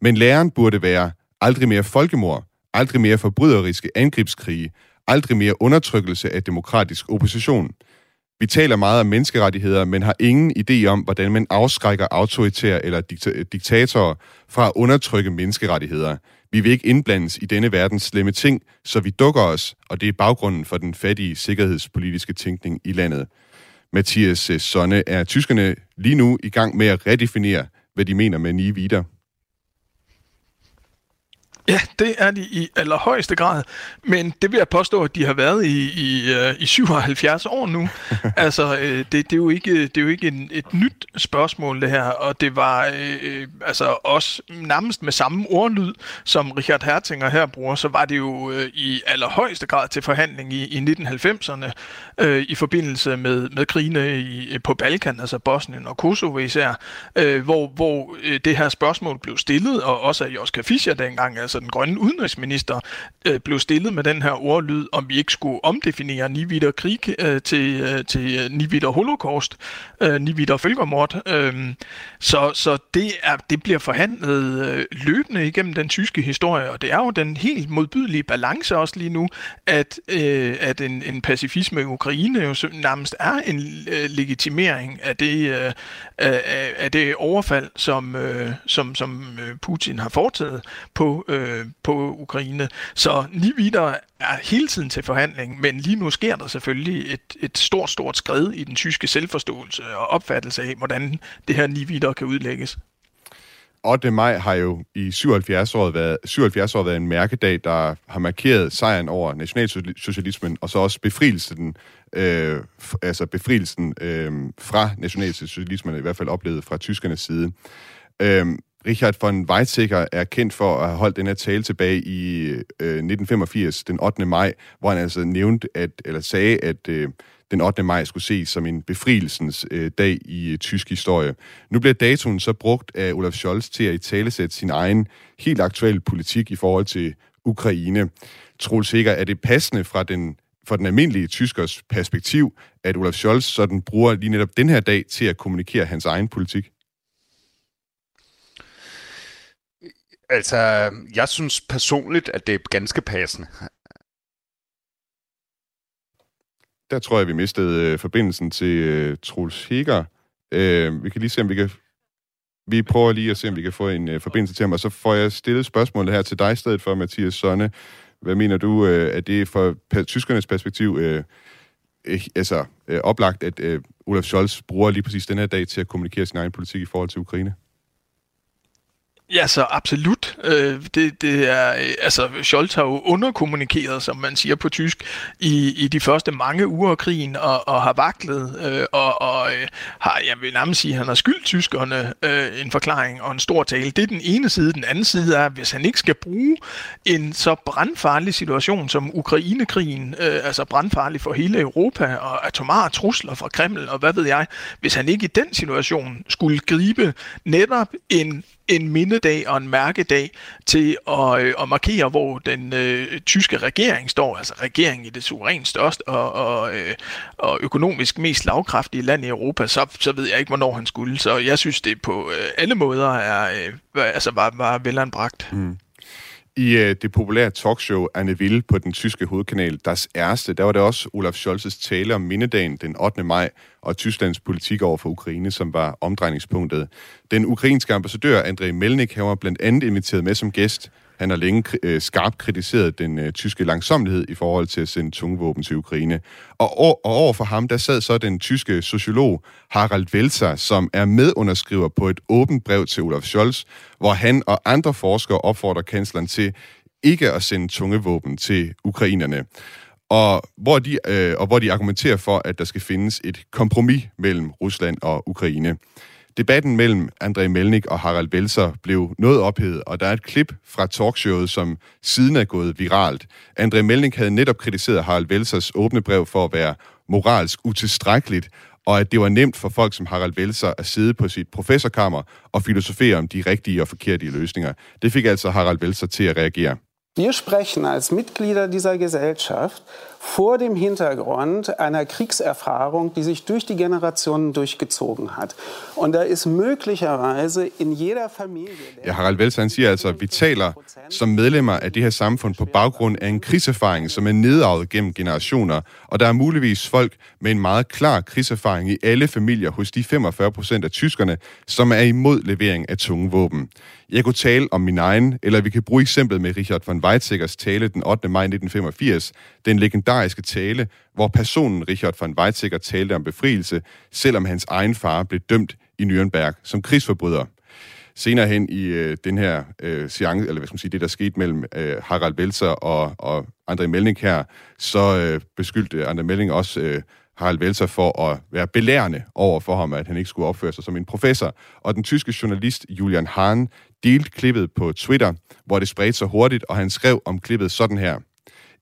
Men læren burde være aldrig mere folkemord, aldrig mere forbryderiske angrebskrige, aldrig mere undertrykkelse af demokratisk opposition – vi taler meget om menneskerettigheder, men har ingen idé om, hvordan man afskrækker autoritære eller dikta- diktatorer fra at undertrykke menneskerettigheder. Vi vil ikke indblandes i denne verdens slemme ting, så vi dukker os, og det er baggrunden for den fattige sikkerhedspolitiske tænkning i landet. Mathias øh, Sonne, er tyskerne lige nu i gang med at redefinere, hvad de mener med nye videre? Ja, det er de i allerhøjeste grad, men det vil jeg påstå, at de har været i, i, uh, i 77 år nu. altså, uh, det, det er jo ikke, det er jo ikke en, et nyt spørgsmål, det her, og det var uh, altså også nærmest med samme ordlyd, som Richard Hertinger her bruger, så var det jo uh, i allerhøjeste grad til forhandling i, i 1990'erne uh, i forbindelse med, med krigene i, på Balkan, altså Bosnien og Kosovo især, uh, hvor, hvor uh, det her spørgsmål blev stillet, og også af Joschka Fischer dengang, altså altså den grønne udenrigsminister, øh, blev stillet med den her ordlyd, om vi ikke skulle omdefinere Nivider krig øh, til, øh, til øh, Nivider holocaust, øh, Nivider følgermord. Øh, så så det, er, det bliver forhandlet øh, løbende igennem den tyske historie, og det er jo den helt modbydelige balance også lige nu, at, øh, at en, en pacifisme i Ukraine jo nærmest er en øh, legitimering af det, øh, af, af det overfald, som, øh, som, som øh, Putin har foretaget på øh, øh, på Ukraine. Så lige er hele tiden til forhandling, men lige nu sker der selvfølgelig et, et stort, stort skred i den tyske selvforståelse og opfattelse af, hvordan det her lige kan udlægges. 8. maj har jo i 77 år været, 77 år været en mærkedag, der har markeret sejren over nationalsocialismen, og så også befrielsen, øh, altså befrielsen øh, fra nationalsocialismen, i hvert fald oplevet fra tyskernes side. Øh, Richard von Weizsäcker er kendt for at have holdt den her tale tilbage i øh, 1985, den 8. maj, hvor han altså nævnte, at, eller sagde, at øh, den 8. maj skulle ses som en befrielsens øh, dag i øh, tysk historie. Nu bliver datoen så brugt af Olaf Scholz til at i talesætte sin egen helt aktuelle politik i forhold til Ukraine. Troels Sikker, er det passende fra den for den almindelige tyskers perspektiv, at Olaf Scholz sådan bruger lige netop den her dag til at kommunikere hans egen politik? Altså, jeg synes personligt, at det er ganske passende. Der tror jeg, vi mistede øh, forbindelsen til øh, Troels Hikker. Øh, vi kan lige se, om vi kan... Vi prøver lige at se, om vi kan få en øh, forbindelse til ham, og så får jeg stillet spørgsmålet her til dig i stedet for, Mathias Sonne. Hvad mener du, øh, at det fra pa- tyskernes perspektiv øh, øh, altså, øh, oplagt, at øh, Olaf Scholz bruger lige præcis den her dag til at kommunikere sin egen politik i forhold til Ukraine? Ja, så absolut. Øh, det, det er, øh, altså, Scholz har jo underkommunikeret, som man siger på tysk, i, i de første mange uger af krigen, og, og har vaklet, øh, og, og øh, har, jeg vil nærmest sige, at han har skyldt tyskerne øh, en forklaring og en stor tale. Det er den ene side. Den anden side er, hvis han ikke skal bruge en så brandfarlig situation som Ukrainekrigen, øh, altså brandfarlig for hele Europa, og atomare trusler fra Kreml, og hvad ved jeg, hvis han ikke i den situation skulle gribe netop en en mindedag og en mærkedag til at, øh, at markere, hvor den øh, tyske regering står, altså regeringen i det suverænt største og, og, øh, og økonomisk mest lavkraftige land i Europa, så, så ved jeg ikke, hvornår han skulle. Så jeg synes, det på øh, alle måder er, øh, altså var, var velanbragt. Mm. I øh, det populære talkshow Anne Ville på den tyske hovedkanal Das Erste, der var det også Olaf Scholzes tale om mindedagen den 8. maj og Tysklands politik over for Ukraine, som var omdrejningspunktet. Den ukrainske ambassadør Andrei Melnik var blandt andet inviteret med som gæst, han har længe øh, skarpt kritiseret den øh, tyske langsomlighed i forhold til at sende tungvåben til Ukraine. Og, og over for ham, der sad så den tyske sociolog Harald Welzer, som er medunderskriver på et åbent brev til Olaf Scholz, hvor han og andre forskere opfordrer kansleren til ikke at sende tungevåben til ukrainerne. Og hvor, de, øh, og hvor de argumenterer for, at der skal findes et kompromis mellem Rusland og Ukraine. Debatten mellem André Melnik og Harald Belser blev noget ophedet, og der er et klip fra talkshowet, som siden er gået viralt. André Melnik havde netop kritiseret Harald Belsers åbne brev for at være moralsk utilstrækkeligt, og at det var nemt for folk som Harald Welser at sidde på sit professorkammer og filosofere om de rigtige og forkerte løsninger. Det fik altså Harald Welser til at reagere. Wir sprechen als Mitglieder dieser Gesellschaft vor dem Hintergrund einer Kriegserfahrung, die sich durch die Generationen durchgezogen hat. Und da ist möglicherweise in jeder Familie... Ja, Harald Welser siger altså, at vi taler som medlemmer af det her samfund på baggrund af en krigserfaring, som er nedarvet gennem generationer, og der er muligvis folk med en meget klar krigserfaring i alle familier hos de 45 procent af tyskerne, som er imod levering af tunge våben. Jeg kunne tale om min egen, eller vi kan bruge eksemplet med Richard von Weizsäckers tale den 8. maj 1985, den legendariske tale, hvor personen Richard von Weizsäcker talte om befrielse, selvom hans egen far blev dømt i Nürnberg som krigsforbryder. Senere hen i øh, den her øh, seance, eller hvad skal man sige, det der skete mellem øh, Harald Welser og, og André Melling her, så øh, beskyldte André Melling også øh, Harald Welser for at være belærende over for ham, at han ikke skulle opføre sig som en professor. Og den tyske journalist Julian Hahn delte klippet på Twitter, hvor det spredte sig hurtigt, og han skrev om klippet sådan her.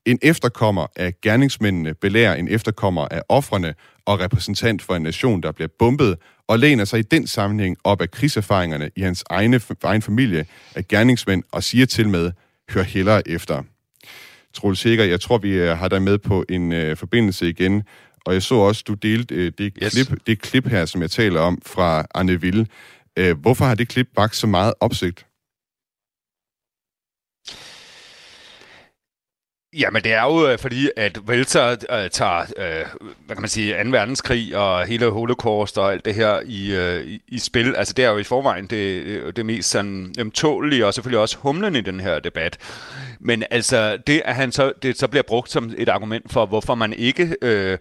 En efterkommer af gerningsmændene belærer en efterkommer af offrene og repræsentant for en nation, der bliver bombet, og læner sig i den sammenhæng op af krigserfaringerne i hans egne, egen familie af gerningsmænd og siger til med, hør hellere efter. Troels Sikker, jeg tror, vi øh, har dig med på en uh, forbindelse igen, og jeg så også, du delte uh, det, yes. klip, det klip her, som jeg taler om fra Arne Ville. Uh, hvorfor har det klip vagt så meget opsigt? Jamen, det er jo øh, fordi, at Velter øh, tager, øh, hvad kan man sige, 2. verdenskrig og hele holocaust og alt det her i, øh, i, i spil. Altså, det er jo i forvejen det, øh, det mest sådan ømtålige og selvfølgelig også humlen i den her debat. Men altså, det at han så, det så bliver brugt som et argument for, hvorfor man ikke øh,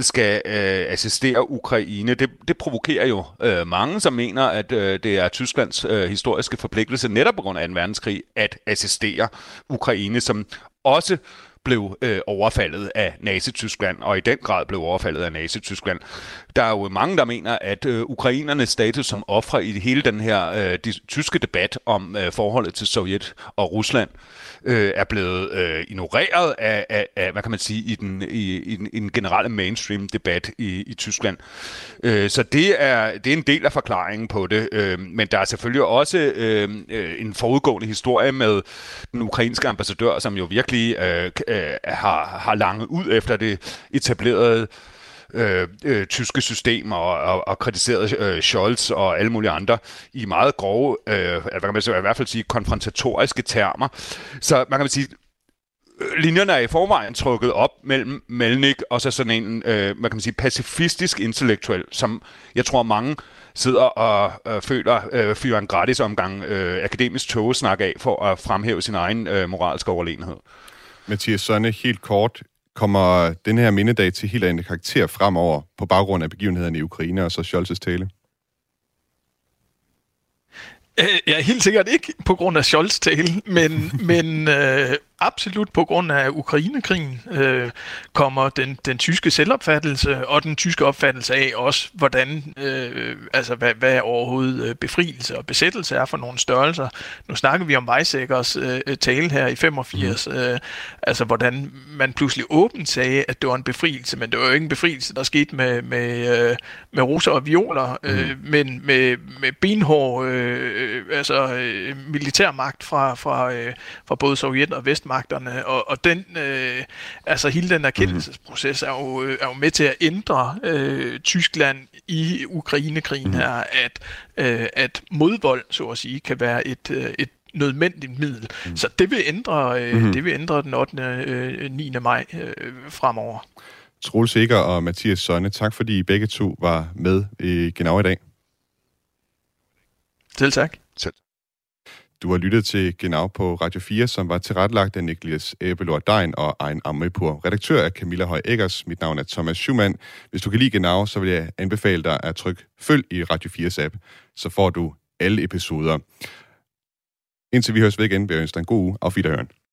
skal øh, assistere Ukraine, det, det provokerer jo øh, mange, som mener, at øh, det er Tysklands øh, historiske forpligtelse netop på grund af 2. verdenskrig at assistere Ukraine, som også blev øh, overfaldet af Nazi-Tyskland, og i den grad blev overfaldet af Nazi-Tyskland. Der er jo mange, der mener, at øh, ukrainernes status som ofre i hele den her øh, de, tyske debat om øh, forholdet til Sovjet og Rusland, øh, er blevet øh, ignoreret af, af, af, hvad kan man sige, i den, i, i den, i den generelle mainstream-debat i, i Tyskland. Øh, så det er, det er en del af forklaringen på det, øh, men der er selvfølgelig også øh, en forudgående historie med den ukrainske ambassadør, som jo virkelig øh, øh, har, har langet ud efter det etablerede øh, øh, tyske system og, og, og kritiseret øh, Scholz og alle mulige andre i meget grove, øh, hvad kan man sige, i hvert fald sige, konfrontatoriske termer. Så man kan sige, øh, linjerne er i forvejen trukket op mellem Melnik og så sådan en, øh, man kan sige, pacifistisk intellektuel, som jeg tror mange sidder og øh, føler øh, fyrer en gratis omgang øh, akademisk togesnak af for at fremhæve sin egen øh, moralske overlegenhed. Mathias Sønne, helt kort, kommer den her mindedag til helt andet karakter fremover på baggrund af begivenhederne i Ukraine og så Scholz's tale? Jeg er helt sikkert ikke på grund af Scholz tale, men, men øh, absolut på grund af Ukrainekrigen øh, kommer den, den tyske selvopfattelse og den tyske opfattelse af også, hvordan, øh, altså hvad, hvad overhovedet øh, befrielse og besættelse er for nogle størrelser. Nu snakker vi om Weizsäckers øh, tale her i 85, mm. øh, altså hvordan man pludselig åbent sagde, at det var en befrielse, men det var jo ikke en befrielse, der skete med, med, øh, med roser og violer, øh, mm. men med, med benhård øh, altså, øh, militærmagt fra, fra, øh, fra både Sovjet og Vest magterne, og, og den, øh, altså hele den erkendelsesproces er jo, øh, er jo med til at ændre øh, Tyskland i Ukrainekrigen her, at, øh, at modvold, så at sige, kan være et, øh, et nødvendigt middel. Mm. Så det vil ændre, øh, mm. det vil ændre den 8. Øh, 9. maj øh, fremover. Troels Sikker og Mathias Sønne, tak fordi I begge to var med i Genau i dag. Selv tak. Selv. Du har lyttet til Genau på Radio 4, som var tilrettelagt af Niklas Æbelord Dein og Ejn Ammepur. Redaktør er Camilla Høj Eggers. Mit navn er Thomas Schumann. Hvis du kan lide Genau, så vil jeg anbefale dig at trykke følg i Radio 4's app, så får du alle episoder. Indtil vi høres ved igen, vil jeg ønske dig en god uge. Auf Wiederhören.